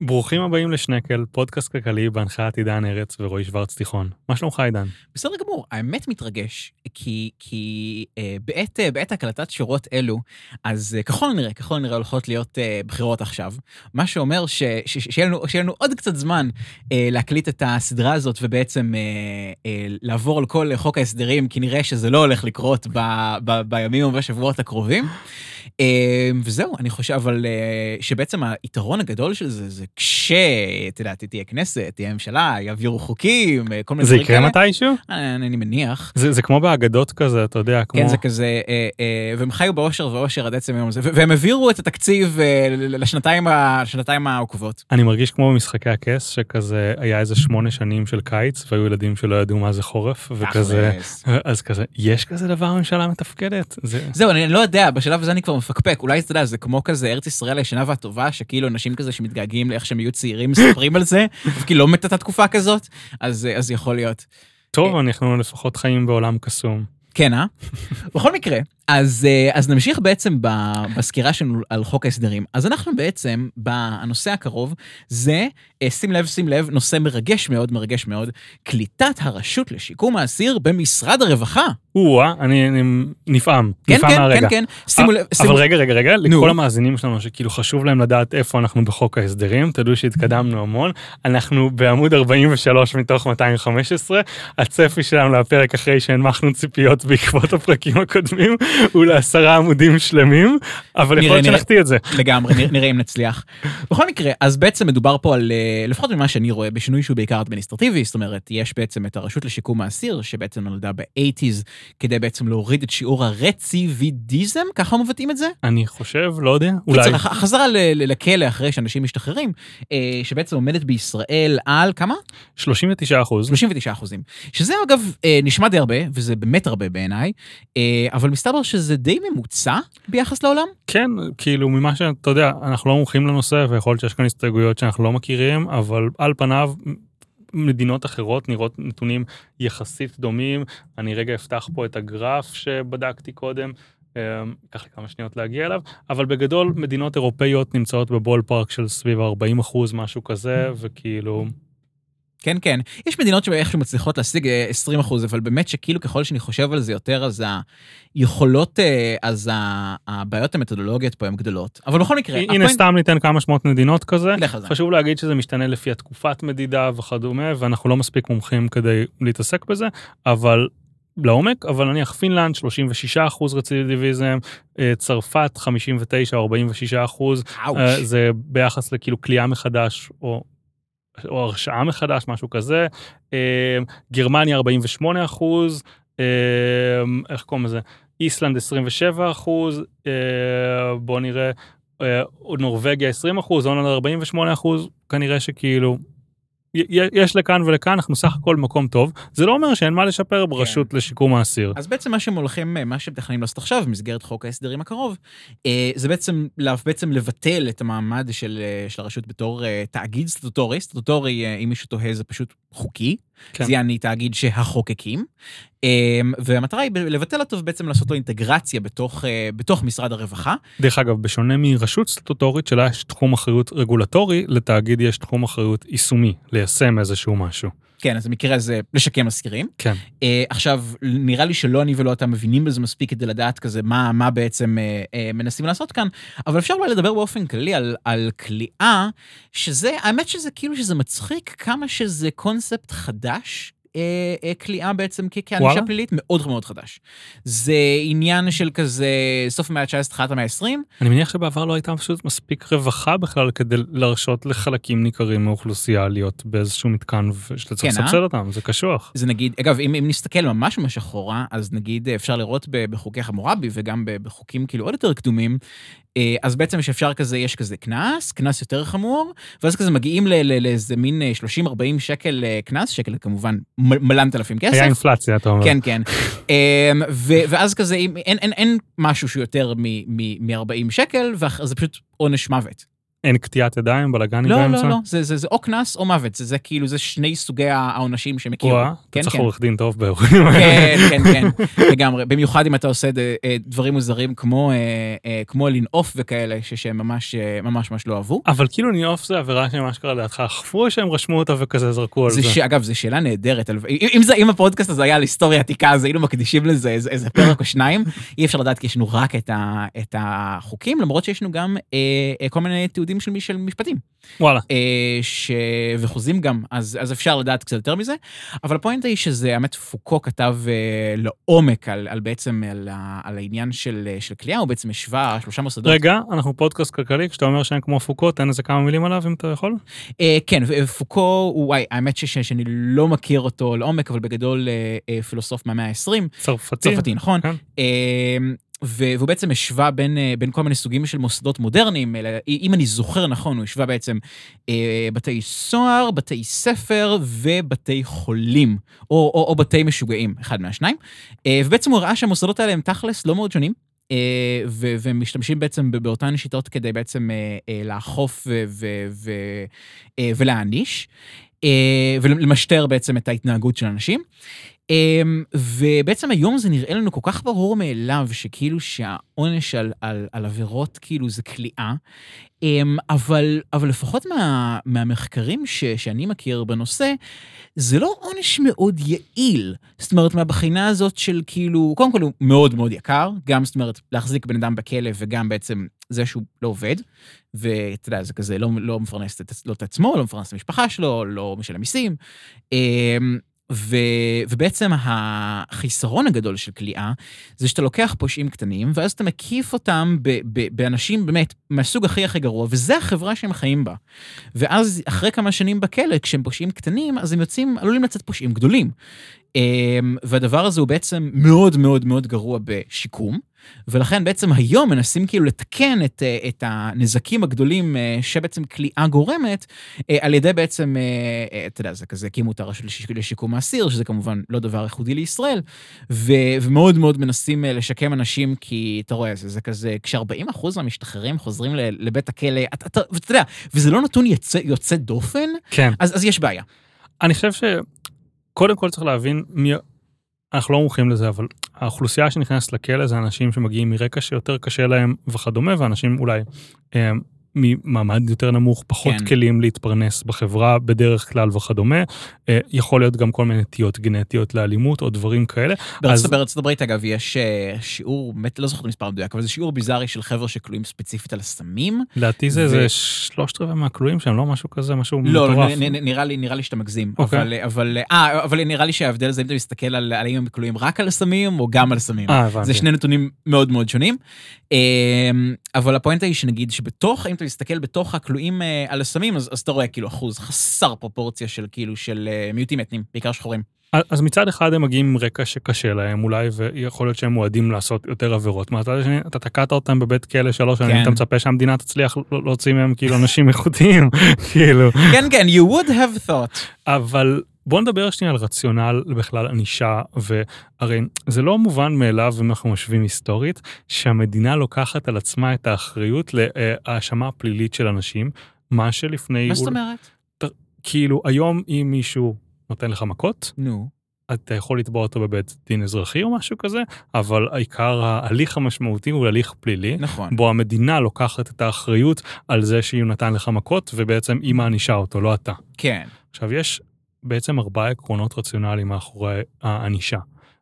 ברוכים הבאים לשנקל, פודקאסט כלכלי בהנחיית עידן ארץ ורועי שוורץ תיכון. מה שלומך עידן? בסדר גמור, האמת מתרגש, כי, כי אה, בעת, אה, בעת הקלטת שורות אלו, אז אה, ככל הנראה, ככל הנראה הולכות להיות אה, בחירות עכשיו, מה שאומר ש, ש, ש, שיהיה, לנו, שיהיה לנו עוד קצת זמן אה, להקליט את הסדרה הזאת ובעצם אה, אה, לעבור על כל חוק ההסדרים, כי נראה שזה לא הולך לקרות ב, ב, בימים ובשבועות הקרובים. אה, וזהו, אני חושב אבל אה, שבעצם היתרון הגדול של זה, זה כש... את יודעת, תהיה כנסת, תהיה ממשלה, יעבירו חוקים, כל מיני זה דברים יקרה כאלה. מתישהו? אה, אני מניח. זה, זה כמו באגדות כזה, אתה יודע, כמו... כן, זה כזה, אה, אה, והם חיו באושר ואושר עד עצם היום הזה, והם העבירו את התקציב אה, לשנתיים ה- לשנתיים העוקבות. אני מרגיש כמו במשחקי הכס, שכזה היה איזה שמונה שנים של קיץ, והיו ילדים שלא ידעו מה זה חורף, וכזה... אז כזה, יש כזה דבר ממשלה מתפקדת? זה... זהו, אני לא יודע, בשלב הזה אני כבר מפקפק, אולי אתה יודע, זה כמו כזה ארץ ישראל הישנה והטובה, שכאילו אנשים כזה שמתגעגעים לאיך שהם יהיו צעירים מספרים על זה, וכאילו לא מתה תקופה כזאת, אז אה, אז יכול להיות. טוב, אנחנו לפחות חיים בעולם קסום. כן, אה? בכל מקרה, אז, אה, אז נמשיך בעצם בסקירה שלנו על חוק ההסדרים. אז אנחנו בעצם, בנושא הקרוב, זה, אה, שים לב, שים לב, נושא מרגש מאוד, מרגש מאוד, קליטת הרשות לשיקום האסיר במשרד הרווחה. או-אה, אני, אני נפעם, כן, נפעם כן, מהרגע. כן, כן, שימו לב, אבל שימו רגע, רגע, רגע, נו. לכל המאזינים שלנו שכאילו חשוב להם לדעת איפה אנחנו בחוק ההסדרים, תדעו שהתקדמנו המון. אנחנו בעמוד 43 מתוך 215, הצפי שלנו לפרק אחרי שהנמכנו ציפיות בעקבות הפרקים הקודמים, הוא לעשרה עמודים שלמים, אבל יכול להיות. שנחטיא את זה. לגמרי, נראה- נראה אם נצליח. בכל מקרה, אז בעצם מדובר פה על, אה, לפחות ממה שאני רואה, בשינוי שהוא בעיקר אדמיניסטרטיבי, זאת אומרת, יש בעצם את הרשות לשיקום האסיר, שבעצם נולדה ב-80's, כדי בעצם להוריד את שיעור הרציבידיזם, ככה מבטאים את זה? אני חושב, לא יודע, אולי. החזרה לכלא אחרי שאנשים משתחררים, אה, שבעצם עומדת בישראל על כמה? 39 אחוז. 39 אחוזים. שזה אגב אה, נשמע די הרבה, וזה באמת הרבה בעיניי, אבל מסתבר שזה די ממוצע ביחס לעולם. כן, כאילו ממה שאתה יודע, אנחנו לא מומחים לנושא ויכול להיות שיש כאן הסתייגויות שאנחנו לא מכירים, אבל על פניו מדינות אחרות נראות נתונים יחסית דומים. אני רגע אפתח פה את הגרף שבדקתי קודם. אה, ייקח לי כמה שניות להגיע אליו, אבל בגדול מדינות אירופאיות נמצאות בבול פארק של סביב 40 אחוז, משהו כזה, וכאילו, כן, כן. יש מדינות שאיכשהו מצליחות להשיג אה, 20 אחוז, אבל באמת שכאילו ככל שאני חושב על זה יותר, אז היכולות, אה, אז הבעיות המתודולוגיות פה הן גדולות. אבל בכל מקרה, הנה הפוינט- סתם ניתן כמה שמות מדינות כזה. חשוב להגיד שזה משתנה לפי התקופת מדידה וכדומה, ואנחנו לא מספיק מומחים כדי להתעסק בזה, אבל לעומק, אבל נניח פינלנד 36 אחוז רצידיביזם, אה, צרפת 59 או 46 אחוז, אאוץ'. אה, זה ביחס לכאילו כליאה מחדש או, או הרשעה מחדש, משהו כזה. אה, גרמניה 48 אחוז, אה, איך קוראים לזה? איסלנד 27 אחוז, אה, בוא נראה, אה, נורבגיה 20 אחוז, הולנד 48 אחוז, כנראה שכאילו, יש לכאן ולכאן, אנחנו סך הכל מקום טוב. זה לא אומר שאין מה לשפר ברשות לשיקום האסיר. אז בעצם מה שהם הולכים, מה שהם מתכננים לעשות עכשיו, במסגרת חוק ההסדרים הקרוב, אה, זה בעצם, בעצם לבטל את המעמד של, אה, של הרשות בתור אה, תאגיד סטטוטורי. סטטוטורי, אם מישהו תוהה, זה פשוט חוקי. כן. זה יעני תאגיד שהחוקקים. אה, והמטרה היא לבטל אותו ובעצם לעשות לו אינטגרציה בתוך, אה, בתוך משרד הרווחה. דרך אגב, בשונה מרשות סטטוטורית שלה יש תחום אחריות רגולטורי, לתאגיד יש תחום אחריות יישומי, ליישם איזשהו משהו. כן, אז במקרה הזה לשקם אסירים. כן. אה, עכשיו, נראה לי שלא אני ולא אתה מבינים בזה מספיק כדי לדעת כזה מה, מה בעצם אה, אה, מנסים לעשות כאן, אבל אפשר אולי לדבר באופן כללי על, על כליאה, שזה, האמת שזה כאילו שזה מצחיק כמה שזה קונספט חדש. אה, אה, כליאה בעצם כענישה. פלילית מאוד מאוד חדש. זה עניין של כזה סוף המאה ה-19, תחילת המאה ה-20. אני מניח שבעבר לא הייתה פשוט מספיק רווחה בכלל כדי להרשות לחלקים ניכרים מהאוכלוסייה להיות באיזשהו מתקן ושאתה צריך כן, אה? לסבסד אותם, זה קשוח. זה נגיד, אגב, אם, אם נסתכל ממש ממש אחורה, אז נגיד אה, אפשר לראות בחוקי חמורבי וגם בחוקים כאילו עוד יותר קדומים, אה, אז בעצם שאפשר כזה, יש כזה קנס, קנס יותר חמור, ואז כזה מגיעים לאיזה מין אה, 30-40 שקל אה, קנס, שקל כמובן מלנת אלפים כסף. היה אינפלציה, אתה אומר. כן, כן. אמ, ואז כזה, אם- אין, אין, אין משהו שהוא יותר מ-40 שקל, וזה פשוט עונש מוות. אין קטיעת ידיים, בלאגנים לא, באמצע? לא, לא, זה, זה, זה או קנס או מוות, זה, זה כאילו, זה שני סוגי העונשים שמכירו. וואה, כן, אתה צריך כן. עורך דין טוב באירועים האלה. כן, כן, כן, לגמרי. במיוחד אם אתה עושה אה, דברים מוזרים כמו, אה, אה, כמו לנעוף וכאלה, שהם ממש ממש ממש לא אהבו. אבל כאילו ניאוף זה עבירה שמה שקרה לידך, אכפו או שהם רשמו אותה וכזה זרקו על זה זה? ש... אגב, זו שאלה נהדרת. אם, אם, זה, אם הפודקאסט הזה היה על היסטוריה עתיקה, אז היינו מקדישים לזה איזה, איזה פרק או שניים. אי אפשר לדעת כי יש לנו רק את, ה, את החוקים, למרות שיש לנו גם אה, אה, כל מיני תיעודים של, מי- של משפטים. וואלה. אה, ש... וחוזים גם, אז, אז אפשר לדעת קצת יותר מזה. אבל הפואנטה היא שזה, האמת, פוקו כתב אה, לעומק על, על בעצם, על, על העניין של, אה, של כליאה, הוא בעצם השווה שלושה מוסדות. רגע, אנחנו פודקאסט כלכלי, כשאתה אומר שהם כמו פוקו, תן איזה כמה מילים עליו אם אתה יכול. אה, כן, פוקו, הוא, וואי, האמת ש- ש- שאני לא מכיר אותו לעומק, אבל בגדול אה, אה, פילוסוף מהמאה ה-20, צרפתי. צרפתי, נכון? כן. אה, והוא בעצם השווה בין, אה, בין כל מיני סוגים של מוסדות מודרניים, אלא, אם אני זוכר נכון, הוא השווה בעצם אה, בתי סוהר, בתי ספר ובתי חולים, או, או, או בתי משוגעים, אחד מהשניים. אה, ובעצם הוא ראה שהמוסדות האלה הם תכלס לא מאוד שונים. אה, ו- והם משתמשים בעצם באותן שיטות כדי בעצם אה, לאכוף ו- ו- ו- ולהעניש, אה, ולמשטר בעצם את ההתנהגות של אנשים. אמ, ובעצם היום זה נראה לנו כל כך ברור מאליו, שכאילו שהעונש על, על, על עבירות כאילו זה כליאה, אמ, אבל, אבל לפחות מה, מהמחקרים ש, שאני מכיר בנושא, זה לא עונש מאוד יעיל. זאת אומרת, מהבחינה הזאת של כאילו, קודם כל הוא מאוד מאוד יקר, גם זאת אומרת, להחזיק בן אדם בכלא וגם בעצם זה שהוא לא עובד, ואתה יודע, זה כזה לא, לא מפרנס את, לא את עצמו, לא מפרנס את המשפחה שלו, לא משלם מיסים. ו, ובעצם החיסרון הגדול של כליאה, זה שאתה לוקח פושעים קטנים, ואז אתה מקיף אותם ב, ב, באנשים באמת מהסוג הכי הכי גרוע, וזה החברה שהם חיים בה. ואז אחרי כמה שנים בכלא, כשהם פושעים קטנים, אז הם יוצאים, עלולים לצאת פושעים גדולים. אמ, והדבר הזה הוא בעצם מאוד מאוד מאוד גרוע בשיקום, ולכן בעצם היום מנסים כאילו לתקן את, אה, את הנזקים הגדולים אה, שבעצם כליאה גורמת, אה, על ידי בעצם, אתה יודע, זה כזה, הקימו את הרשות לשיק- לשיקום האסיר, שזה כמובן לא דבר ייחודי לישראל, ו, ומאוד מאוד מנסים לשקם אנשים, כי אתה רואה, זה, זה כזה, כש-40% מהמשתחררים חוזרים לבית הכלא, אתה, אתה, ואתה יודע, וזה לא נתון יוצא, יוצא דופן, כן. אז, אז יש בעיה. אני חושב שקודם כל צריך להבין מי... אנחנו לא מומחים לזה, אבל האוכלוסייה שנכנסת לכלא זה אנשים שמגיעים מרקע שיותר קשה להם וכדומה, ואנשים אולי אה, ממעמד יותר נמוך, פחות כן. כלים להתפרנס בחברה בדרך כלל וכדומה. אה, יכול להיות גם כל מיני נטיות גנטיות לאלימות או דברים כאלה. בארצות אז- בארצות הברית, אגב, יש אה, שיעור, באמת לא זוכר את המספר המדויק, אבל זה שיעור ביזארי של חבר'ה שכלואים ספציפית על סמים. לדעתי זה ו- איזה שלושת רבעי מהכלואים שהם לא משהו כזה, משהו לא, מטורף. נ- נ- נראה לי, נראה לי שאתה מגזים. אוקיי. אבל, אבל, אה, אבל נראה לי שההבדל זה אם אתה מסתכל על, על האם הם כלואים רק על הסמים או גם על סמים. אה, הבנתי. זה שני נתונים מאוד מאוד שונים. אבל הפואנטה היא שנגיד שבתוך, אם אתה מסתכל בתוך הכלואים אה, על הסמים, אז, אתה רואה כאילו אחוז חסר פרופורציה של כאילו של אה, מיעוטים אתניים, בעיקר שחורים. אז מצד אחד הם מגיעים עם רקע שקשה להם אולי, ויכול להיות שהם מועדים לעשות יותר עבירות. מהצד השני, אתה תקעת אותם בבית כלא שלוש שנים, כן. אתה מצפה שהמדינה תצליח להוציא מהם כאילו אנשים איכותיים, כאילו. כן, כן, you would have thought. אבל בוא נדבר שנייה על רציונל בכלל ענישה, והרי זה לא מובן מאליו, אם אנחנו משווים היסטורית, שהמדינה לוקחת על עצמה את האחריות להאשמה פלילית של אנשים, מה שלפני... מה זאת אומרת? כאילו, היום אם מישהו נותן לך מכות, נו. אתה יכול לתבוע אותו בבית דין אזרחי או משהו כזה, אבל העיקר ההליך המשמעותי הוא הליך פלילי, נכון. בו המדינה לוקחת את האחריות על זה שהיא נתן לך מכות, ובעצם היא מענישה אותו, לא אתה. כן. עכשיו, יש בעצם ארבעה עקרונות רציונליים מאחורי הענישה.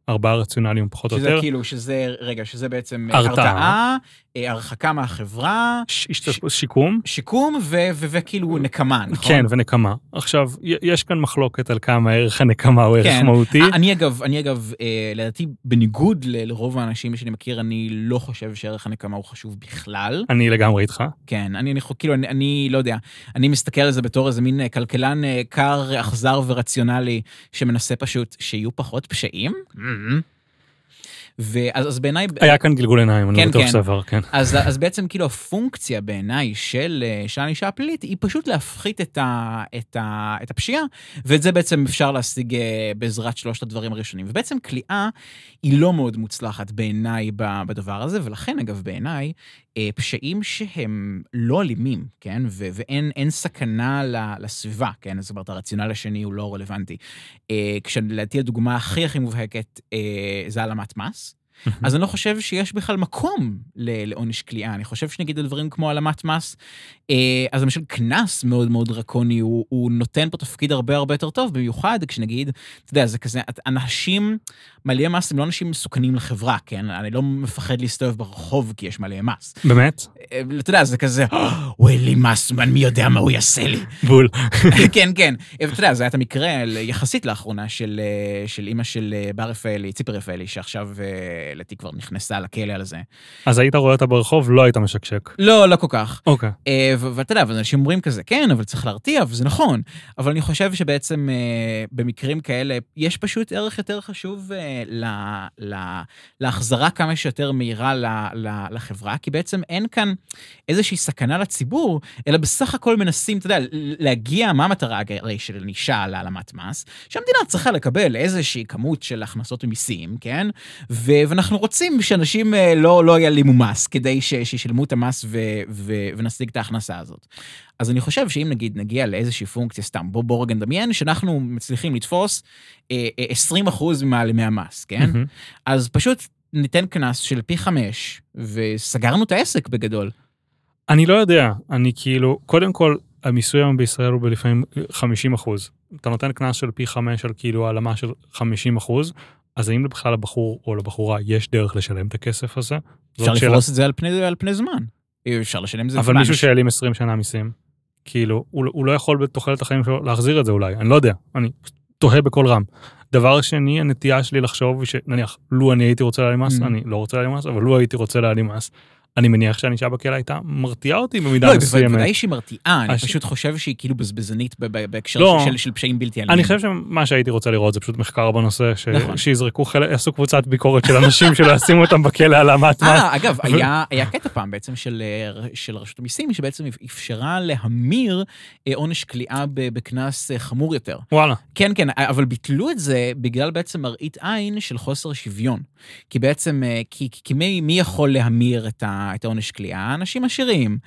ארבעה רציונליים פחות או שזה יותר. כאילו, שזה, רגע, שזה בעצם אה, הרתעה. אה, הרחקה מהחברה, ש- השת- שיקום, שיקום ו- ו- וכאילו נקמה, נכון? כן, ונקמה. עכשיו, יש כאן מחלוקת על כמה ערך הנקמה הוא ערך כן. מהותי. אה, אני אגב, אני אגב, אה, לדעתי, בניגוד ל- לרוב האנשים שאני מכיר, אני לא חושב שערך הנקמה הוא חשוב בכלל. אני לגמרי איתך. כן, אני, אני כאילו, אני, אני לא יודע, אני מסתכל על זה בתור איזה מין כלכלן קר, אכזר ורציונלי, שמנסה פשוט שיהיו פחות פשעים. Mm-hmm. ואז אז בעיניי... היה כאן גלגול עיניים, אני כן, לא בטוח כן. שזה עבר, כן. אז, אז בעצם כאילו הפונקציה בעיניי של אה, הענישה הפלילית היא פשוט להפחית את, ה, את, ה, את הפשיעה, ואת זה בעצם אפשר להשיג אה, בעזרת שלושת הדברים הראשונים. ובעצם כליאה היא לא מאוד מוצלחת בעיניי בדבר הזה, ולכן אגב בעיניי, אה, פשעים שהם לא אלימים, כן? ו- ואין אין סכנה לסביבה, כן? זאת אומרת, הרציונל השני הוא לא רלוונטי. אה, כשלדעתי הדוגמה הכי הכי מובהקת אה, זה העלמת מס. אז אני לא חושב שיש בכלל מקום לעונש כליאה. אני חושב שנגיד על דברים כמו העלמת מס, אה, אז למשל קנס מאוד מאוד דרקוני, הוא, הוא נותן פה תפקיד הרבה הרבה יותר טוב, במיוחד כשנגיד, אתה יודע, זה כזה, אנשים, מלאי מס הם לא אנשים מסוכנים לחברה, כן? אני לא מפחד להסתובב ברחוב כי יש מלאי מס. באמת? אה, אתה יודע, זה כזה, הוא אין לי מס, מי יודע מה הוא יעשה לי. בול. כן, כן. אתה יודע, זה היה את המקרה יחסית לאחרונה של, אה, אימא של אה, בר רפאלי, ציפי רפאלי, שעכשיו אה, לדעתי כבר נכנסה לכלא על זה. אז היית רואה אותה ברחוב, לא היית משקשק. לא, לא כל כך. אוקיי. אה, ואתה יודע, ואנשים אומרים כזה, כן, אבל צריך להרתיע, וזה נכון. אבל אני חושב שבעצם אה, במקרים כאלה, יש פשוט ערך יותר חשוב אה, ל- ל- להחזרה כמה שיותר מהירה ל- ל- לחברה, כי בעצם אין כאן איזושהי סכנה לציבור, אלא בסך הכל מנסים, אתה יודע, להגיע, מה המטרה הרי של ענישה על העלמת מס? שהמדינה צריכה לקבל איזושהי כמות של הכנסות ממיסים, כן? ו- ואנחנו רוצים שאנשים אה, לא, לא יעלימו מס, כדי ש- שישלמו את המס ו- ו- ונשיג את ההכנסה הזאת. אז אני חושב שאם נגיד נגיע לאיזושהי פונקציה, סתם, בוא, בוא רגע נדמיין, שאנחנו מצליחים לתפוס אה, אה, 20% ממעלימי המס, כן? מהמם. אז פשוט ניתן קנס של פי חמש, וסגרנו את העסק בגדול. אני לא יודע, אני כאילו, קודם כל, המיסוי היום בישראל הוא בלפעמים 50 אחוז. אתה נותן קנס של פי 5 על כאילו העלמה של 50 אחוז, אז האם בכלל לבחור או לבחורה יש דרך לשלם את הכסף הזה? אפשר שאלה. לפרוס את זה על פני, על פני זמן. אפשר לשלם את זה. אבל מה, מישהו שהעלים 20 שנה מיסים, כאילו, הוא, הוא לא יכול בתוחלת החיים שלו להחזיר את זה אולי, אני לא יודע, אני תוהה בקול רם. דבר שני, הנטייה שלי לחשוב שנניח, לו אני הייתי רוצה להעלים מס, Mm. אני לא רוצה להעלים מס, אבל לו הייתי רוצה להעלים מס, אני מניח שהענישה בכלא הייתה מרתיעה אותי במידה לא, מסוימת. בוודאי שהיא מרתיעה, אני הש- פשוט חושב שהיא כאילו בזבזנית בהקשר לא. של- של פשעים בלתי אלימים. אני חושב שמה שהייתי רוצה לראות זה פשוט מחקר בנושא, ש... נכון. שיזרקו חלק, יעשו קבוצת ביקורת של אנשים שלא ישימו אותם בכלא על העלמת מס. אה, אגב, היה, היה קטע פעם בעצם של, אה, של רשות המיסים, שבעצם אפשרה להמיר אה, עונש כליאה בקנס חמור יותר. וואלה. כן, כן, אבל ביטלו את זה בגלל בעצם מראית עין של חוסר שוויון. כי בעצם, כי, כי מי, מי יכול להמיר את, ה, את העונש כליאה? אנשים עשירים.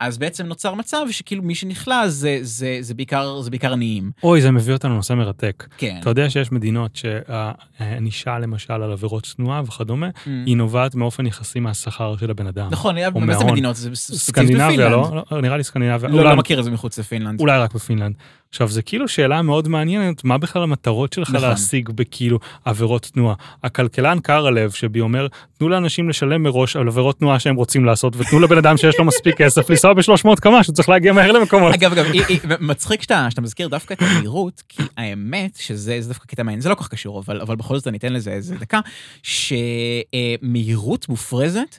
אז בעצם נוצר מצב שכאילו מי שנכלא זה, זה, זה, בעיקר, זה בעיקר עניים. אוי, זה מביא אותנו לנושא מרתק. כן. אתה יודע שיש מדינות שהענישה למשל על עבירות תנועה וכדומה, Mm. היא נובעת מאופן יחסי מהשכר של הבן אדם. נכון, באיזה. מדינות? זה ספציפית סקנדינביה, בפינלנד. לא? לא? נראה לי סקנדינביה. לא, אולי- לא מכיר את זה מחוץ לפינלנד. אולי רק בפינלנד. עכשיו, זה כאילו שאלה מאוד מעניינת, מה בכלל המטרות שלך נכון. להשיג בכאילו עבירות תנועה? הכלכלן קרלב שבי אומר, תנו לאנשים לשלם מראש על עבירות תנועה שהם רוצים לעשות, ותנו לבן אדם שיש לו מספיק כסף לנסוע ב-300 קמ"ש, הוא צריך להגיע מהר למקומות. אגב, אגב, מצחיק שאתה שאתה מזכיר דווקא את המהירות, כי האמת שזה זה דווקא קטע מעניין, זה לא כל כך קשור, אבל אבל בכל זאת אני אתן לזה איזה דקה, שמהירות מופרזת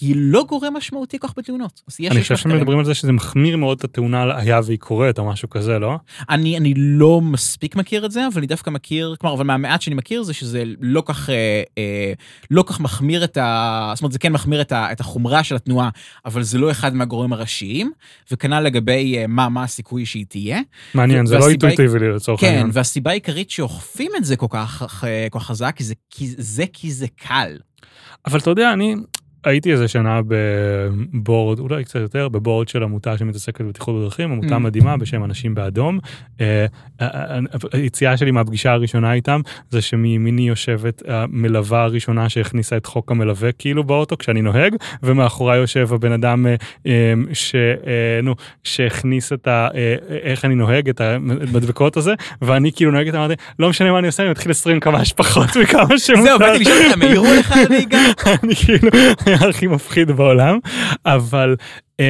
היא לא גורם משמעותי כך בתאונות. אני חושב. שמדברים על זה שזה מחמיר מאוד את התאונה על היה והיא קורית או משהו כזה, לא? אני אני לא מספיק מכיר את זה, אבל אני דווקא מכיר, כלומר, אבל מהמעט שאני מכיר זה שזה לא כך, אה, אה, לא כך מחמיר את ה... זאת אומרת, זה כן מחמיר את, ה, את החומרה של התנועה, אבל זה לא אחד מהגורמים הראשיים, וכנ"ל לגבי אה, מה, מה הסיכוי שהיא תהיה. מעניין, זה לא אינטואיטיבי לי לצורך כן, העניין. והסיבה העיקרית שאוכפים את זה כל כך, אה, כל כך חזק, זה כי זה, כי זה קל. אבל אתה יודע, אני הייתי איזה שנה בבורד, אולי קצת יותר, בבורד של עמותה שמתעסקת בבטיחות בדרכים, עמותה Mm. מדהימה בשם אנשים באדום. אה, אה, היציאה שלי מהפגישה הראשונה איתם, זה שמימיני יושבת המלווה הראשונה שהכניסה את חוק המלווה כאילו באוטו כשאני נוהג, ומאחורי יושב הבן אדם אה, אה, ש... אה, נו, שהכניס את ה... אה, איך אני נוהג, את המדבקות הזה, ואני כאילו נוהג אמרתי, לא משנה מה אני עושה, אני מתחיל 20 קמ"ש פחות מכמה שמותר. זהו, באתי לשאול אותך, מהירו לך הנהיגה? אני כאילו הכי מפחיד בעולם, אבל um,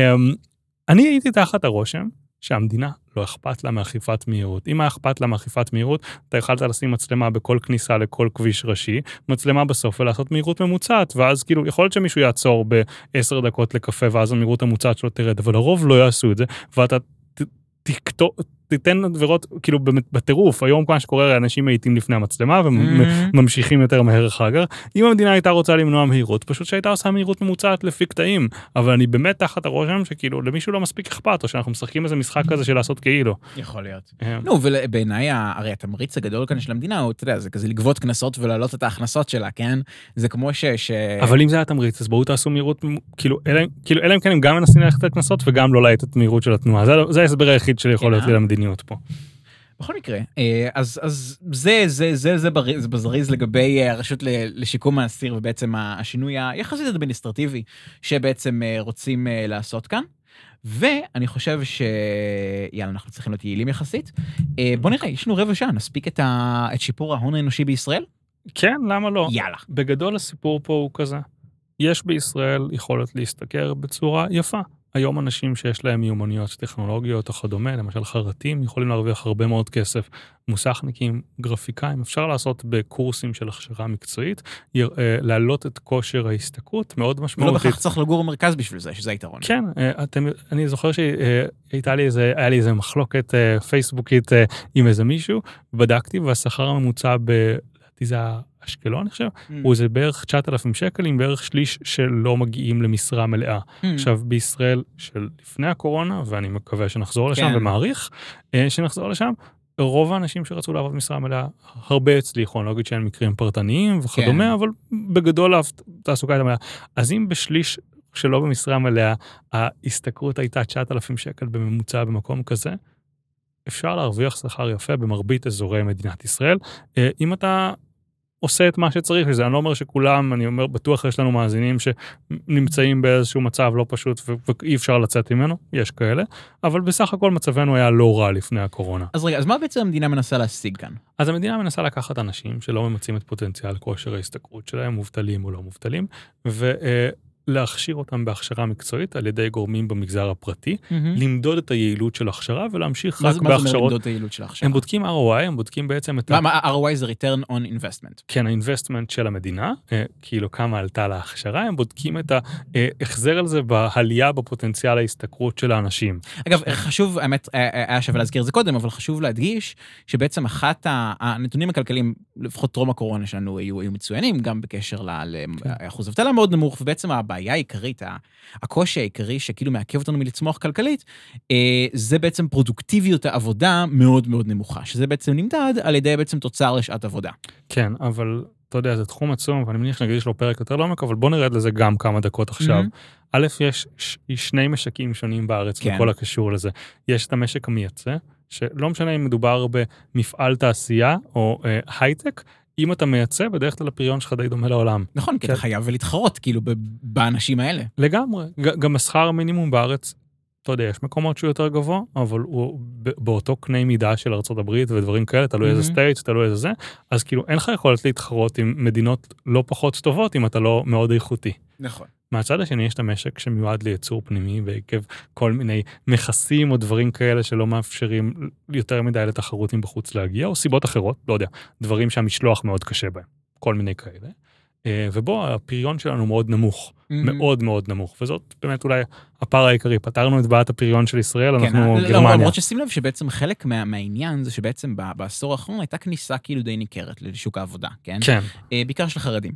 אני הייתי תחת הרושם שהמדינה לא אכפת לה מאכיפת מהירות. אם היה אכפת לה מאכיפת מהירות, אתה יכלת לשים מצלמה בכל כניסה לכל כביש ראשי, מצלמה בסוף ולעשות מהירות ממוצעת, ואז כאילו יכול להיות שמישהו יעצור בעשר דקות לקפה ואז המהירות הממוצעת שלו תרד, אבל לרוב לא יעשו את זה, ואתה ת- תקטו- תיתן עבירות, כאילו באמת בטירוף, היום מה שקורה, אנשים מאיטים לפני המצלמה וממשיכים יותר מהר אחר כך. אם המדינה הייתה רוצה למנוע מהירות, פשוט שהייתה עושה מהירות ממוצעת לפי קטעים, אבל אני באמת תחת הרושם שכאילו למישהו לא מספיק אכפת, או שאנחנו משחקים איזה משחק כזה של לעשות כאילו. יכול להיות. אה, נו, ובעיניי, הרי התמריץ הגדול כאן של המדינה הוא, אתה יודע, זה כזה לגבות קנסות ולהעלות את ההכנסות שלה, כן? זה כמו ש... אבל אם זה היה תמריץ, אז בואו תעשו מהירות, כאילו, אלא כאילו, אלא אם כן הם גם מנסים ללכת על קנסות וגם לא להאט את המהירות של התנועה. זה- ההסבר היחיד שיכול להיות לי למדיניות פה. בכל מקרה, אה, אז, אז זה, זה, זה, זה, בר- זה בזריז לגבי אה, הרשות לשיקום האסיר ובעצם השינוי היחסית אדמיניסטרטיבי שבעצם אה, רוצים לעשות כאן. ואני חושב ש... יאללה, אנחנו צריכים להיות יעילים יחסית. בוא נראה, יש לנו רבע שעה, נספיק את, ה... את שיפור ההון האנושי בישראל? כן, למה לא? יאללה. בגדול הסיפור פה הוא כזה. יש בישראל יכולת להשתכר בצורה יפה. היום אנשים שיש להם מיומנויות טכנולוגיות או כדומה, למשל חרטים, יכולים להרוויח הרבה מאוד כסף. מוסכניקים, גרפיקאים, אפשר לעשות בקורסים של הכשרה מקצועית, אה, להעלות את כושר ההשתכרות מאוד ולא משמעותית. בהכרח צריך לגור במרכז בשביל זה, שזה היתרון. כן, אה, אתם, אני זוכר שהייתה לי איזה, היה לי איזה מחלוקת אה, פייסבוקית אה, עם איזה מישהו, בדקתי והשכר הממוצע ב... לדעתי זה אשקלון, אני חושב, Mm. הוא זה בערך 9,000 שקל עם בערך שליש שלא מגיעים למשרה מלאה. Mm. עכשיו, בישראל של לפני הקורונה, ואני מקווה שנחזור לשם כן. ומעריך אה, שנחזור לשם, רוב האנשים שרצו לעבוד משרה מלאה, הרבה הצליחו, אני לא אגיד שאין מקרים פרטניים וכדומה, כן. אבל בגדול התעסוקה הייתה מלאה. אז אם בשליש שלא במשרה מלאה, ההשתכרות הייתה 9,000 שקל בממוצע במקום כזה, אפשר להרוויח שכר יפה במרבית אזורי מדינת ישראל. אה, אם אתה עושה את מה שצריך לזה, אני לא אומר שכולם, אני אומר, בטוח יש לנו מאזינים שנמצאים באיזשהו מצב לא פשוט ו- ואי אפשר לצאת ממנו, יש כאלה, אבל בסך הכל מצבנו היה לא רע לפני הקורונה. אז רגע, אז מה בעצם המדינה מנסה להשיג כאן? אז המדינה מנסה לקחת אנשים שלא ממצים את פוטנציאל כושר ההשתכרות שלהם, מובטלים או לא מובטלים, ולהכשיר אותם בהכשרה מקצועית על ידי גורמים במגזר הפרטי, למדוד את היעילות של הכשרה ולהמשיך רק זה מה זה אומר בהכשרות. למדוד את היעילות של ההכשרה? הם בודקים ROI, הם בודקים בעצם את מה, מה, ROI זה return on investment. כן, האינבסטמנט של המדינה, אה, כאילו כמה עלתה להכשרה, הם בודקים את ההחזר על זה בעלייה בפוטנציאל ההשתכרות של האנשים. אגב, חשוב, האמת, אה, אה, היה שווה להזכיר את זה קודם, אבל חשוב להדגיש שבעצם אחת הנתונים הכלכליים, לפחות טרום הקורונה שלנו, היו, היו מצוינים, גם בקשר לאחוז אבטלה מאוד נמוך, ובעצם הבעיה העיקרית, ה- הקושי העיקרי שכאילו מעכב אותנו מלצמוח כלכלית, אה, זה בעצם פרודוקטיביות העבודה מאוד מאוד נמוכה, שזה בעצם נמדד על ידי בעצם תוצר לשעת עבודה. כן, אבל אתה יודע, זה תחום עצום, ואני מניח שנגיד יש לו פרק יותר לעומק, אבל בוא נרד לזה גם כמה דקות עכשיו. Mhm. א', יש ש- שני משקים שונים בארץ כן. בכל הקשור לזה. יש את המשק המייצא, שלא משנה אם מדובר במפעל תעשייה או אה, הייטק, אם אתה מייצא, בדרך כלל הפריון שלך די דומה לעולם. נכון, כי אתה כן. חייב להתחרות, כאילו, באנשים האלה. לגמרי. גם השכר המינימום בארץ, אתה יודע, יש מקומות שהוא יותר גבוה, אבל הוא באותו קנה מידה של ארה"ב ודברים כאלה, תלוי איזה. state, תלוי איזה זה, אז כאילו אין לך יכולת להתחרות עם מדינות לא פחות טובות אם אתה לא מאוד איכותי. נכון. מהצד השני יש את המשק שמיועד לייצור פנימי ועקב כל מיני מכסים או דברים כאלה שלא מאפשרים יותר מדי לתחרותים בחוץ להגיע, או סיבות אחרות, לא יודע, דברים שהמשלוח מאוד קשה בהם, כל מיני כאלה. אה, ובו הפריון שלנו מאוד נמוך, Mhm. מאוד מאוד נמוך, וזאת באמת אולי הפער העיקרי. פתרנו את בעיית הפריון של ישראל, כן, אנחנו לא, גרמניה. למרות ששים לב שבעצם חלק מה, מהעניין זה שבעצם בעשור האחרון הייתה כניסה כאילו די ניכרת לשוק העבודה, כן? כן, אה, בעיקר של חרדים.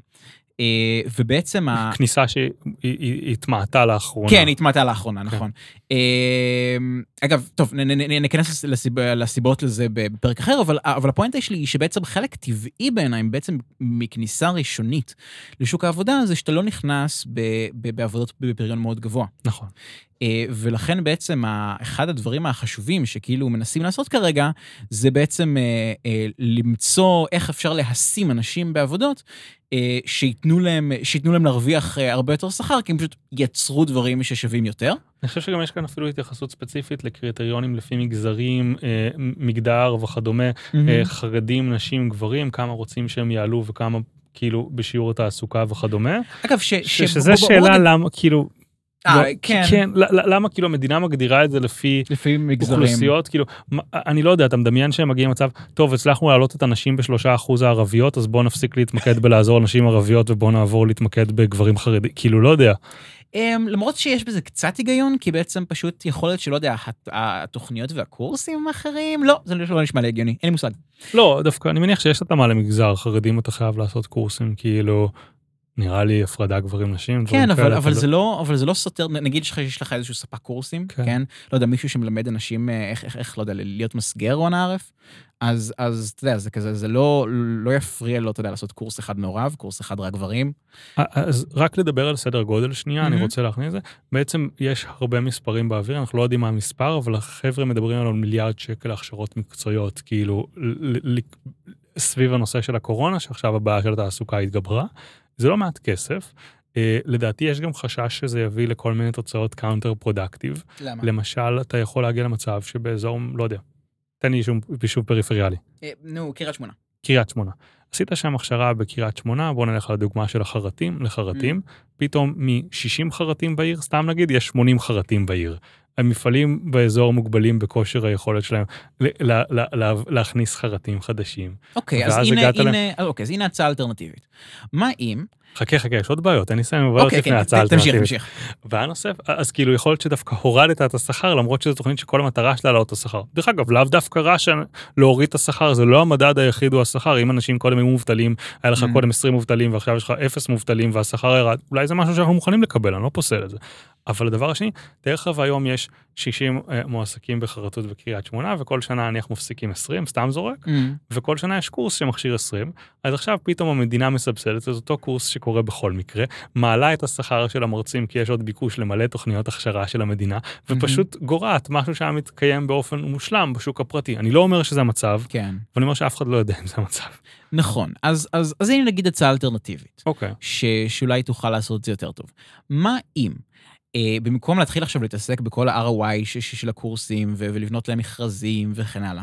אה, ובעצם. כניסה שהתמעטה לאחרונה. כן, התמעטה לאחרונה, כן. נכון. אה, אגב, טוב, ניכנס לסיב- לסיבות לזה בפרק אחר, אבל, הפואנטה שלי היא שבעצם חלק טבעי בעיניי, בעצם מכניסה ראשונית לשוק העבודה, זה שאתה לא נכנס בעבודות בפריון מאוד גבוה. נכון. אה, ולכן בעצם אחד הדברים החשובים שכאילו מנסים לעשות כרגע, זה בעצם אה, אה, למצוא איך אפשר להשים אנשים בעבודות שייתנו להם, שייתנו להם להרוויח הרבה יותר שכר, כי הם פשוט יצרו דברים ששווים יותר. אני חושב שגם יש כאן אפילו התייחסות ספציפית לקריטריונים לפי מגזרים, מגדר וכדומה, אה, חרדים, נשים, גברים, כמה רוצים שהם יעלו וכמה כאילו בשיעור התעסוקה וכדומה. אגב, ש, ש- ש- שזה בוא- בוא- בוא שאלה רגע- למה, כאילו, לא, כן. כן, ל- למה כאילו המדינה מגדירה את זה לפי לפי מגזרים. אוכלוסיות, כאילו, אני לא יודע, אתה מדמיין שהם מגיעים למצב, טוב, הצלחנו להעלות את הנשים בשלושה אחוז הערביות, אז בואו נפסיק להתמקד בלעזור לנשים ערביות ובואו נעבור להתמקד בגברים חרדים, כאילו, לא יודע. Um, למרות שיש בזה קצת היגיון, כי בעצם פשוט יכול להיות שלא יודע, הת- התוכניות והקורסים הם אחרים, לא, זה לא נשמע לי הגיוני, אין לי מושג. לא, דווקא אני מניח שיש התאמה למגזר, חרדים אתה חייב לעשות קורסים, כאילו, נראה לי הפרדה גברים נשים, כן, אבל, כאלה, אבל, זה לא, אבל זה לא סותר, נגיד שיש לך- איזשהו ספק קורסים, כן. כן. לא יודע, מישהו שמלמד אנשים אה, איך, איך, איך לא יודע, להיות מסגר או ערף, אז, אז אתה יודע, זה כזה, זה לא, לא יפריע לו, אתה יודע, לעשות קורס אחד מעורב, קורס אחד רק גברים. אז רק לדבר על סדר גודל שנייה, אני מהמם. רוצה להכניס את זה. בעצם יש הרבה מספרים באוויר, אנחנו לא יודעים מה המספר, אבל החבר'ה מדברים על מיליארד שקל להכשרות מקצועיות, כאילו, סביב הנושא של הקורונה, שעכשיו הבעיה של התעסוקה התגברה. זה לא מעט כסף. אה, לדעתי יש גם חשש שזה יביא לכל מיני תוצאות counter productive. למה? למשל, אתה יכול להגיע למצב שבאזור, לא יודע, תן לי יישוב- פריפריאלי. אה, נו, קריית שמונה. קריית שמונה. עשית שם הכשרה בקריית שמונה, בוא נלך לדוגמה של החרטים, לחרטים, פתאום מ-60 חרטים בעיר, סתם נגיד, יש 80 חרטים בעיר. המפעלים באזור מוגבלים בכושר היכולת שלהם ל- ל- ל- לה- להכניס חרטים חדשים. אוקיי, אז הנה, הנה, אה, אוקיי, אז הנה הצעה אלטרנטיבית. מה אם... חכה, חכה, יש עוד בעיות, אני אסיים עם אוקיי, לפני כן, ההצעה תמשיך, האלטרנטיבית. תמשיך. בעיה נוסף, אז כאילו יכול להיות שדווקא הורדת את השכר, למרות שזו תוכנית שכל המטרה שלה להעלות את השכר. דרך אגב, לאו דווקא רע להוריד את השכר, זה לא המדד היחיד הוא השכר. אם אנשים קודם היו מובטלים, היה לך Mm. קודם 20 מובטלים ועכשיו יש לך 0 מובטלים והשכר ירד, אולי זה משהו שאנחנו מוכנים לקבל, אני לא פוסל את זה. אבל הדבר השני, דרך אגב היום יש 60 אה, מועסקים בחרטות בקריית שמונה, וכל שנה נניח מפסיקים 20, סתם זורק, אמ, וכל שנה יש קורס שמכשיר 20, אז עכשיו פתאום המדינה מסבסדת את אותו קורס שקורה בכל מקרה, מעלה את השכר של המרצים כי יש עוד ביקוש למלא תוכניות הכשרה של המדינה, ופשוט גורעת משהו שהיה מתקיים באופן מושלם בשוק הפרטי. אני לא אומר שזה המצב, כן. ואני אומר שאף אחד לא יודע אם זה המצב. נכון. אז, אז, אז הנה נגיד הצעה אלטרנטיבית. אוקיי. ש... שאולי תוכל לעשות את זה יותר טוב. מה אם, במקום להתחיל עכשיו להתעסק בכל ה-ROI של הקורסים. ולבנות להם מכרזים וכן הלאה,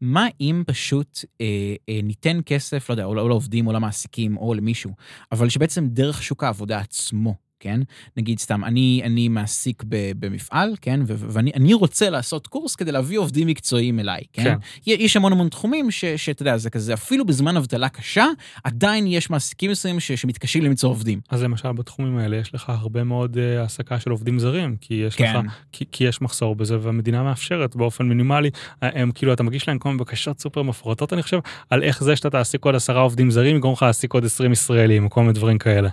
מה אם פשוט אה, אה, ניתן כסף, לא יודע, או לעובדים או למעסיקים או למישהו, אבל שבעצם דרך שוק העבודה עצמו, כן? נגיד סתם, אני, אני מעסיק ב, במפעל, כן? ו, ואני אני רוצה לעשות קורס כדי להביא עובדים מקצועיים אליי, כן? כן. יש המון המון תחומים שאתה יודע, זה כזה, אפילו בזמן אבטלה קשה, עדיין יש מעסיקים מסוימים ש- שמתקשים למצוא עובדים. אז למשל בתחומים האלה יש לך הרבה מאוד uh, העסקה של עובדים זרים, כי יש כן. לך, כי, כי יש מחסור בזה והמדינה מאפשרת באופן מינימלי, אה, הם כאילו אתה מגיש להם כל מיני בקשות סופר מפורטות אני חושב, על איך זה שאתה תעסיק עוד עשרה עובדים זרים יגרום לך להעסיק עוד 20 ישראלים כל מיני דברים כאלה.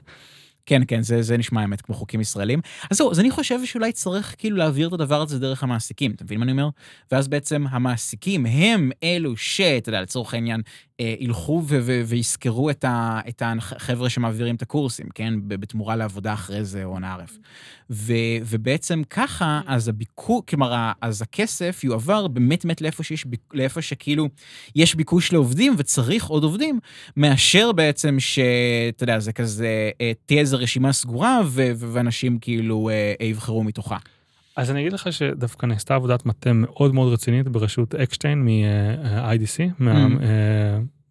כן, כן, זה, זה נשמע האמת כמו חוקים ישראלים. אז זהו, אז אני חושב שאולי צריך כאילו להעביר את הדבר הזה דרך המעסיקים, אתה מבין מה אני אומר? ואז בעצם המעסיקים הם אלו שאתה יודע, לצורך העניין, ילכו ו- ו- וישכרו את, ה- את החבר'ה שמעבירים את הקורסים, כן? בתמורה לעבודה אחרי זה או נערף. ו- ובעצם ככה, אז הביקור, כלומר, אז הכסף יועבר באמת באמת לאיפה שיש, לאיפה שכאילו יש ביקוש לעובדים וצריך עוד עובדים, מאשר בעצם שאתה יודע, זה כזה, אה, תהיה איזו רשימה סגורה ו- ואנשים כאילו אה, אה, יבחרו מתוכה. אז אני אגיד לך שדווקא נעשתה עבודת מטה מאוד מאוד רצינית בראשות אקשטיין מ-IDC,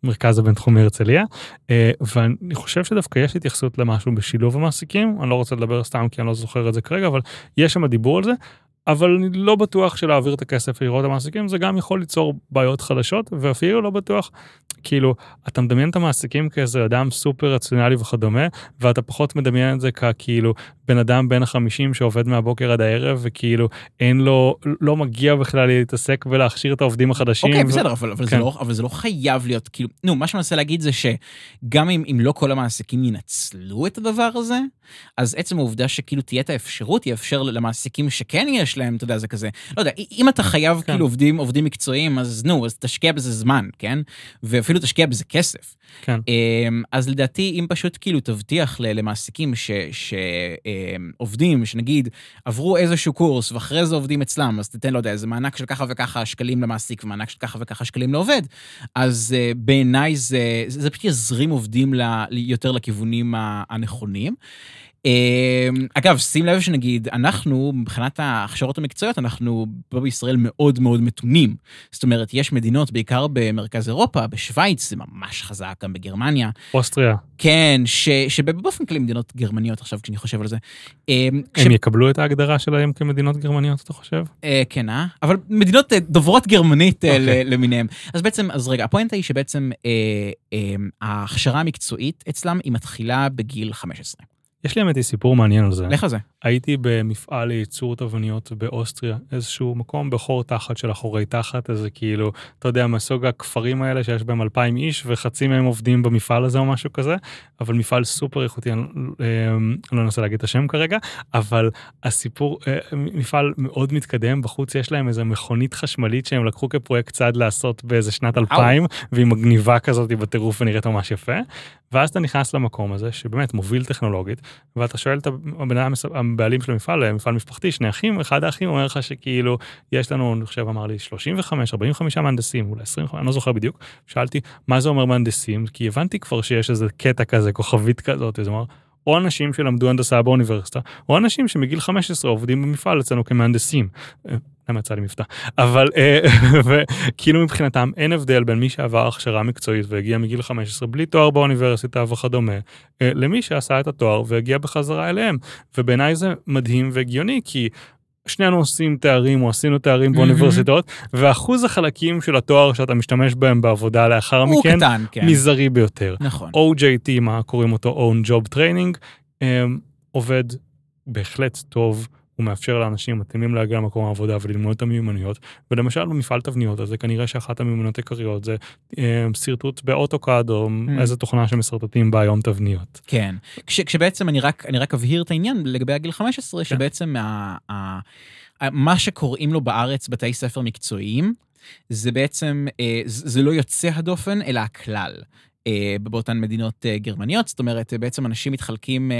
מהמרכז הבינתחומי הרצליה, אה, ואני חושב שדווקא יש התייחסות למשהו בשילוב המעסיקים, אני לא רוצה לדבר סתם כי אני לא זוכר את זה כרגע, אבל יש שם דיבור על זה. אבל אני לא בטוח שלהעביר את הכסף לירות המעסיקים זה גם יכול ליצור בעיות חדשות ואפילו לא בטוח כאילו אתה מדמיין את המעסיקים כאיזה אדם סופר רציונלי וכדומה ואתה פחות מדמיין את זה ככאילו בן אדם בן החמישים שעובד מהבוקר עד הערב וכאילו אין לו לא מגיע בכלל להתעסק ולהכשיר את העובדים החדשים. אוקיי, ו- בסדר, אבל, אבל, כן. זה לא, אבל זה לא חייב להיות, כאילו, נו, מה שאני מנסה להגיד זה שגם אם, אם לא כל המעסיקים ינצלו את הדבר הזה, אז עצם העובדה שכאילו תהיה את האפשרות, יאפשר למעסיקים שכן יש להם, אתה יודע, זה כזה, לא יודע, אם אתה חייב כן. כאילו עובדים, עובדים מקצועיים, אז נו, אז תשקיע בזה זמן, כן? ואפילו תשקיע בזה כסף. כן. אמ, אז לדעתי, אם פשוט כאילו תבטיח למעסיקים שעובדים, שנגיד עברו איזשהו קורס ואחרי זה עובדים אצלם, אז תיתן, לא יודע, איזה מענק של ככה וככה שקלים למעסיק ומענק של ככה וככה שקלים לעובד, אז uh, בעיניי זה, זה, זה פשוט יזרים עובדים ל, יותר לכיוונים הנכונים. אמ, אגב, שים לב שנגיד, אנחנו, מבחינת ההכשרות המקצועיות, אנחנו פה בישראל מאוד מאוד מתונים. זאת אומרת, יש מדינות, בעיקר במרכז אירופה, בשוויץ, זה ממש חזק, גם בגרמניה. אוסטריה. כן, ש, שבאופן כללי מדינות גרמניות, עכשיו כשאני חושב על זה. אמ, הם יקבלו את ההגדרה שלהם כמדינות גרמניות, אתה חושב? אה, כן, אה? אבל מדינות אה, דוברות גרמנית אה, אוקיי. למיניהם. אז בעצם, אז רגע, הפואנטה היא שבעצם אה, אה, ההכשרה המקצועית אצלם, היא מתחילה בגיל 15. יש לי האמת היא סיפור מעניין על זה. לך על זה. הייתי במפעל לייצור תבניות באוסטריה, איזשהו מקום בחור תחת של אחורי תחת, איזה כאילו, אתה יודע, מסוג הכפרים האלה שיש בהם אלפיים איש, וחצי מהם עובדים במפעל הזה או משהו כזה, אבל מפעל סופר איכותי, אני אה, לא אנסה להגיד את השם כרגע, אבל הסיפור, אה, מפעל מאוד מתקדם, בחוץ יש להם איזה מכונית חשמלית שהם לקחו כפרויקט צד לעשות באיזה שנת אלפיים, והיא מגניבה כזאת בטירוף ונראית ממש יפה, ואז אתה נכנס למקום הזה, שבאמת מוביל טכנולוגית, ואתה שואל את הבן אדם, הבעלים של המפעל, מפעל משפחתי, שני אחים, אחד האחים אומר לך שכאילו, יש לנו, אני חושב, אמר לי, 35, 45 מהנדסים, אולי 25, אני לא זוכר בדיוק. שאלתי, מה זה אומר מהנדסים? כי הבנתי כבר שיש איזה קטע כזה, כוכבית כזאת, זה אומר, או אנשים שלמדו הנדסה באוניברסיטה, או אנשים שמגיל 15 עובדים במפעל אצלנו כמהנדסים. למה יצא לי מבטא? אבל וכאילו מבחינתם אין הבדל בין מי שעבר הכשרה מקצועית והגיע מגיל 15 בלי תואר באוניברסיטה וכדומה, למי שעשה את התואר והגיע בחזרה אליהם. ובעיניי זה מדהים והגיוני, כי שנינו עושים תארים או עשינו תארים באוניברסיטאות, ואחוז החלקים של התואר שאתה משתמש בהם בעבודה לאחר מכן, הוא קטן, כן. מזערי ביותר. נכון. OJT, מה קוראים אותו? Own Job Training, עובד בהחלט טוב. הוא מאפשר לאנשים מתאימים להגיע למקום העבודה וללמוד את המיומנויות. ולמשל במפעל תבניות, אז זה כנראה שאחת המיומנויות העיקריות זה אה, שרטוט באוטוקאד, או mm. איזה תוכנה שמשרטטים בה היום תבניות. כן, כש, כשבעצם אני רק, אני רק אבהיר את העניין לגבי הגיל 15, כן. שבעצם ה, ה, ה, מה שקוראים לו בארץ בתי ספר מקצועיים, זה בעצם, אה, זה לא יוצא הדופן, אלא הכלל. באותן מדינות גרמניות, זאת אומרת, בעצם אנשים מתחלקים,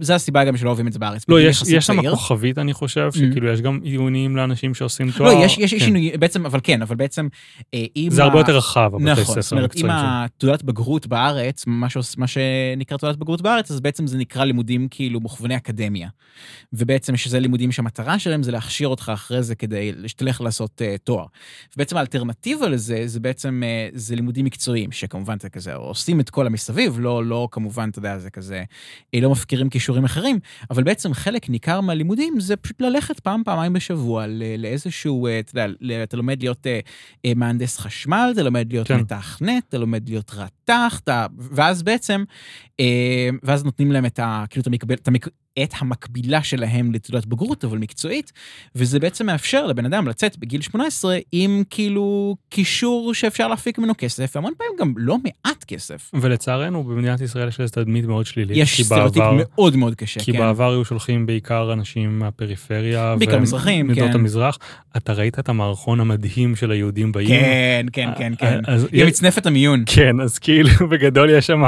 זה הסיבה גם שלא אוהבים את זה בארץ. לא, יש שם כוכבית, אני חושב, שכאילו יש גם עיוניים לאנשים שעושים תואר. לא, יש עיוניים, בעצם, אבל כן, אבל בעצם, אם... זה הרבה יותר רחב, הבתי ספר נכון, זאת אומרת, אם התעודת בגרות בארץ, מה שנקרא תעודת בגרות בארץ, אז בעצם זה נקרא לימודים כאילו מוכווני אקדמיה. ובעצם שזה לימודים שהמטרה שלהם זה להכשיר אותך אחרי זה כדי שתלך לעשות תואר. ובעצם האלטרנטיבה לזה, זה בעצם, זה לימודים מקצועיים, שכמובן זה כזה, עושים את כל המסביב, לא, לא כמובן, אתה יודע, זה כזה, לא מפקירים כישורים אחרים, אבל בעצם חלק ניכר מהלימודים זה פשוט ללכת פעם, פעמיים בשבוע לאיזשהו, אתה יודע, אתה לומד להיות אה, מהנדס חשמל, אתה לומד להיות כן. מתכנת, אתה לומד להיות רתח, אתה, ואז בעצם, אה, ואז נותנים להם את ה... כאילו, אתה מקבל, אתה, את המקבילה שלהם לתעודת בגרות, אבל מקצועית, וזה בעצם מאפשר לבן אדם לצאת בגיל 18 עם כאילו קישור שאפשר להפיק ממנו כסף, והמון פעמים גם לא מעט כסף. ולצערנו, במדינת ישראל יש לזה תדמית מאוד שלילית. יש סטריאוטיפ מאוד מאוד קשה, כי כן. כי בעבר היו שולחים בעיקר אנשים מהפריפריה. בעיקר מזרחים, כן. מעדות המזרח. אתה ראית את המערכון המדהים של היהודים באיים? כן, כן, כן, כן. עם מצנפת המיון. כן, אז כאילו בגדול יש שם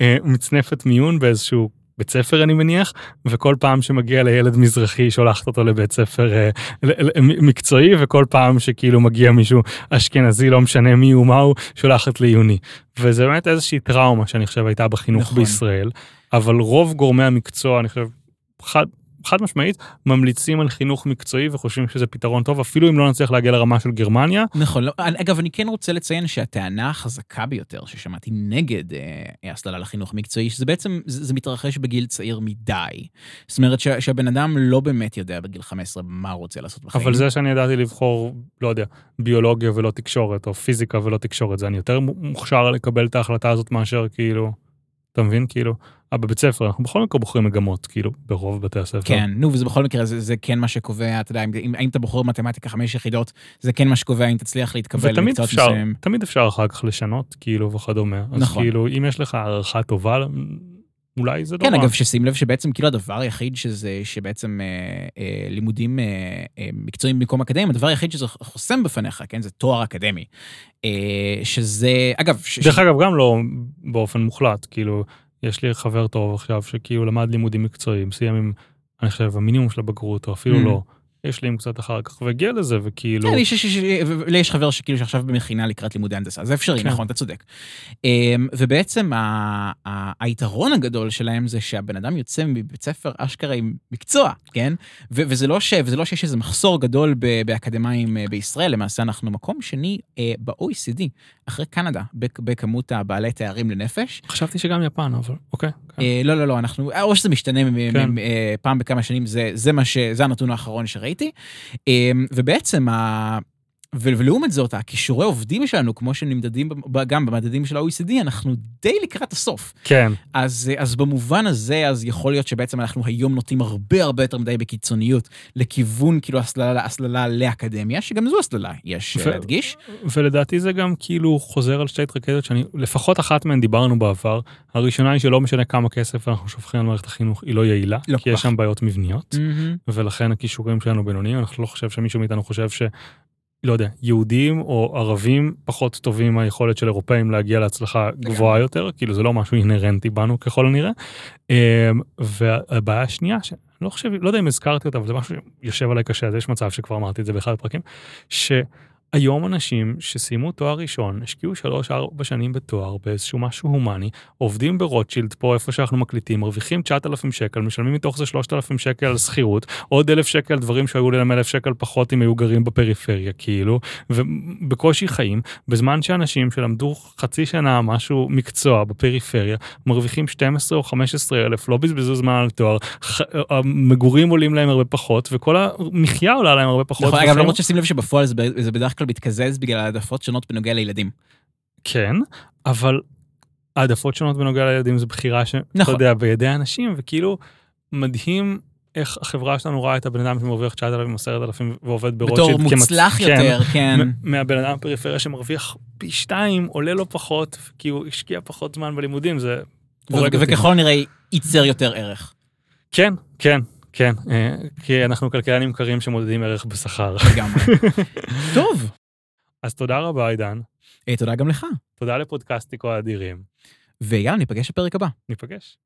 אה, מצנפת מיון באיזשהו בית ספר אני מניח, וכל פעם שמגיע לילד מזרחי שולחת אותו לבית ספר אה, מקצועי, וכל פעם שכאילו מגיע מישהו אשכנזי, לא משנה מי הוא מה הוא, שולחת לעיוני. וזה באמת איזושהי טראומה שאני חושב הייתה בחינוך נכון. בישראל, אבל רוב גורמי המקצוע, אני חושב, חד, חד משמעית ממליצים על חינוך מקצועי וחושבים שזה פתרון טוב, אפילו אם לא נצליח להגיע לרמה של גרמניה. נכון, לא, אגב, אני כן רוצה לציין שהטענה החזקה ביותר ששמעתי נגד אה, הסללה לחינוך מקצועי, שזה בעצם, זה, זה מתרחש בגיל צעיר מדי. זאת אומרת ש, שהבן אדם לא באמת יודע בגיל 15 מה הוא רוצה לעשות בחיים. אבל זה שאני ידעתי לבחור, לא יודע, ביולוגיה ולא תקשורת, או פיזיקה ולא תקשורת, זה אני יותר מוכשר לקבל את ההחלטה הזאת מאשר כאילו, אתה מבין? כאילו, אה, בבית ספר, אנחנו בכל מקרה בוחרים מגמות, כאילו, ברוב בתי הספר. כן, נו, וזה בכל מקרה, זה, זה כן מה שקובע, אתה יודע, אם, אם אתה בוחר מתמטיקה חמש יחידות, זה כן מה שקובע אם תצליח להתקבל למקצועות מסוימים. ותמיד אפשר אחר כך לשנות, כאילו, וכדומה. אז נכון. כאילו, אם יש לך הערכה טובה, אולי זה כן, לא אגב, ששים לב שבעצם, כאילו, הדבר היחיד שזה, שבעצם אה, אה, לימודים אה, אה, מקצועיים במקום אקדמיים, הדבר היחיד שזה חוסם בפניך, כן, זה תואר אקדמי. אה, שזה, אגב... ש... דרך אגב, גם לא באופן מוחלט, כאילו... יש לי חבר טוב עכשיו שכאילו למד לימודים מקצועיים, סיים עם, אני חושב, המינימום של הבגרות, או אפילו mm. לא, ישלים קצת אחר כך ויגיע לזה, וכאילו... כן, יש- יש- יש- לי יש חבר שכאילו שעכשיו במכינה לקראת לימודי הנדסה, זה אפשרי, כן. נכון, אתה צודק. אמ, ובעצם ה- ה- היתרון הגדול שלהם זה שהבן אדם יוצא מבית ספר אשכרה עם מקצוע, כן? ו- וזה לא ש- וזה לא שיש איזה מחסור גדול ב- באקדמאים אה, בישראל, למעשה אנחנו מקום שני אה, ב-OECD, אחרי קנדה, בכ- בכמות הבעלי תארים לנפש. חשבתי שגם יפן, אבל אוקיי. כן. אה, לא, לא, לא, אנחנו, או שזה משתנה כן. פעם בכמה שנים, זה, זה מה ש... זה הנתון האחרון שראיתי. אה, ובעצם, ה... ולעומת זאת, הכישורי עובדים שלנו, כמו שנמדדים גם במדדים של ה-OECD, אנחנו די לקראת הסוף. כן, אז, אה, אז במובן הזה, אז יכול להיות שבעצם אנחנו היום נוטים הרבה הרבה יותר מדי בקיצוניות לכיוון כאילו הסללה, הסללה לאקדמיה, שגם זו הסללה, יש ו- ו... להדגיש. ולדעתי זה גם כאילו חוזר על שתי טרקדיות שאני, לפחות אחת מהן דיברנו בעבר. הראשונה היא שלא משנה כמה כסף אנחנו שופכים על מערכת החינוך, היא לא יעילה, לא כי כל יש כך. שם בעיות מבניות, מהמם. ולכן הכישורים שלנו בינוניים, אנחנו לא חושב שמישהו מאיתנו חושב ש... לא יודע, יהודים או ערבים פחות טובים מהיכולת של אירופאים להגיע להצלחה גבוהה יותר, כאילו זה לא משהו אינהרנטי בנו ככל הנראה. אמ, והבעיה השנייה, שאני לא חושב, לא יודע אם הזכרתי אותה, אבל זה משהו שיושב עליי קשה, אז יש מצב שכבר אמרתי את זה באחד הפרקים, שהיום אנשים שסיימו תואר ראשון, השקיעו שלוש ארבע שנים בתואר באיזשהו משהו הומני, עובדים ברוטשילד פה איפה שאנחנו מקליטים, מרוויחים 9,000 שקל, משלמים מתוך זה 3,000 שקל על שכירות, עוד 1,000 שקל דברים שהיו להם 1,000 שקל פחות אם היו גרים בפריפריה כאילו, ובקושי חיים, בזמן שאנשים שלמדו חצי שנה משהו מקצוע בפריפריה, מרוויחים 12 או 15 אלף, לא בזבזו זמן על תואר, ח- המגורים עולים להם הרבה פחות, וכל המחיה עולה להם הרבה פחות. נכון, אגב, למרות ששים לב שבפועל זה ב- זה בדרך כלל מתקזז בגלל העדפות שונות בנוגע לילדים. כן, אבל העדפות שונות בנוגע לילדים זו בחירה שאתה נכון. יודע, בידי האנשים, וכאילו מדהים איך החברה שלנו רואה את הבן אדם שמרוויח 9,000 או 10,000 ועובד ברוטשילד. בתור מוצלח כמצ- יותר, כן. מ- מהבן אדם בפריפריה שמרוויח פי שתיים, עולה לו פחות, כי הוא השקיע פחות זמן בלימודים, זה. וככל הנראה ייצר יותר ערך. כן, כן, כן, אה, כי אנחנו כלכלנים קרים שמודדים ערך בשכר. לגמרי. טוב, אז תודה רבה, עידן. אה, תודה גם לך. תודה לפודקאסטיקו האדירים. ויאללה, ניפגש בפרק הבא. ניפגש.